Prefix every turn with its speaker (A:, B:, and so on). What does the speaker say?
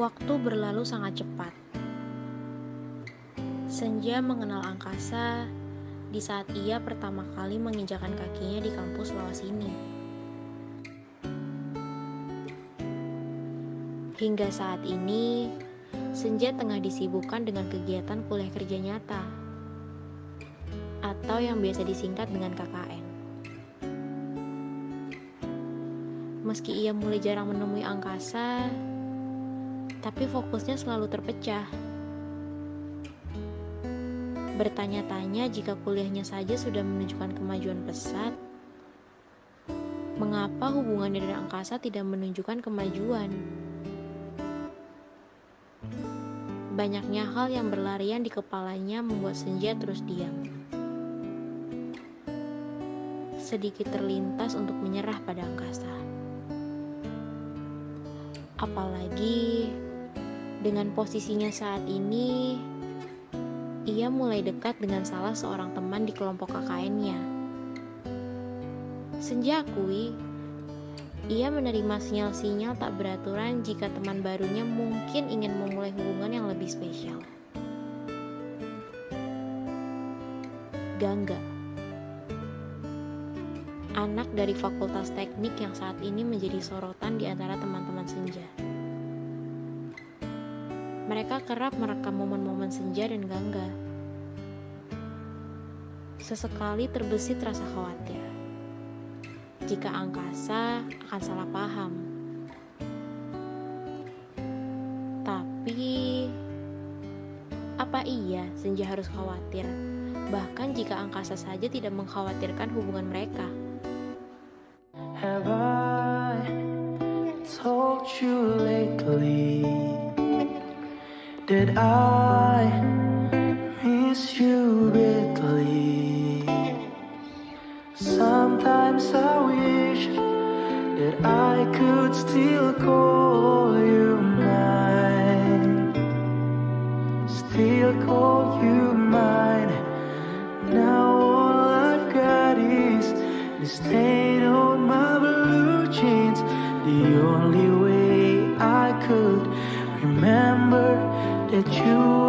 A: Waktu berlalu sangat cepat. Senja mengenal angkasa di saat ia pertama kali menginjakan kakinya di kampus lawas ini. Hingga saat ini, Senja tengah disibukkan dengan kegiatan kuliah kerja nyata atau yang biasa disingkat dengan KKN. Meski ia mulai jarang menemui angkasa, tapi fokusnya selalu terpecah. Bertanya-tanya jika kuliahnya saja sudah menunjukkan kemajuan pesat, mengapa hubungannya dengan angkasa tidak menunjukkan kemajuan? Banyaknya hal yang berlarian di kepalanya membuat Senja terus diam. Sedikit terlintas untuk menyerah pada angkasa. Apalagi dengan posisinya saat ini, ia mulai dekat dengan salah seorang teman di kelompok KKN-nya. Senja akui, ia menerima sinyal-sinyal tak beraturan jika teman barunya mungkin ingin memulai hubungan yang lebih spesial. Gangga Anak dari Fakultas Teknik yang saat ini menjadi sorotan di antara teman-teman Senja. Mereka kerap merekam momen-momen senja dan gangga. Sesekali terbesit rasa khawatir. Jika angkasa akan salah paham. Tapi, apa iya senja harus khawatir? Bahkan jika angkasa saja tidak mengkhawatirkan hubungan mereka. Lately? Did I miss you bitterly. Sometimes I wish that I could still call you mine, still call you mine. Now all I've got is the stain on my blue jeans, the only could remember that you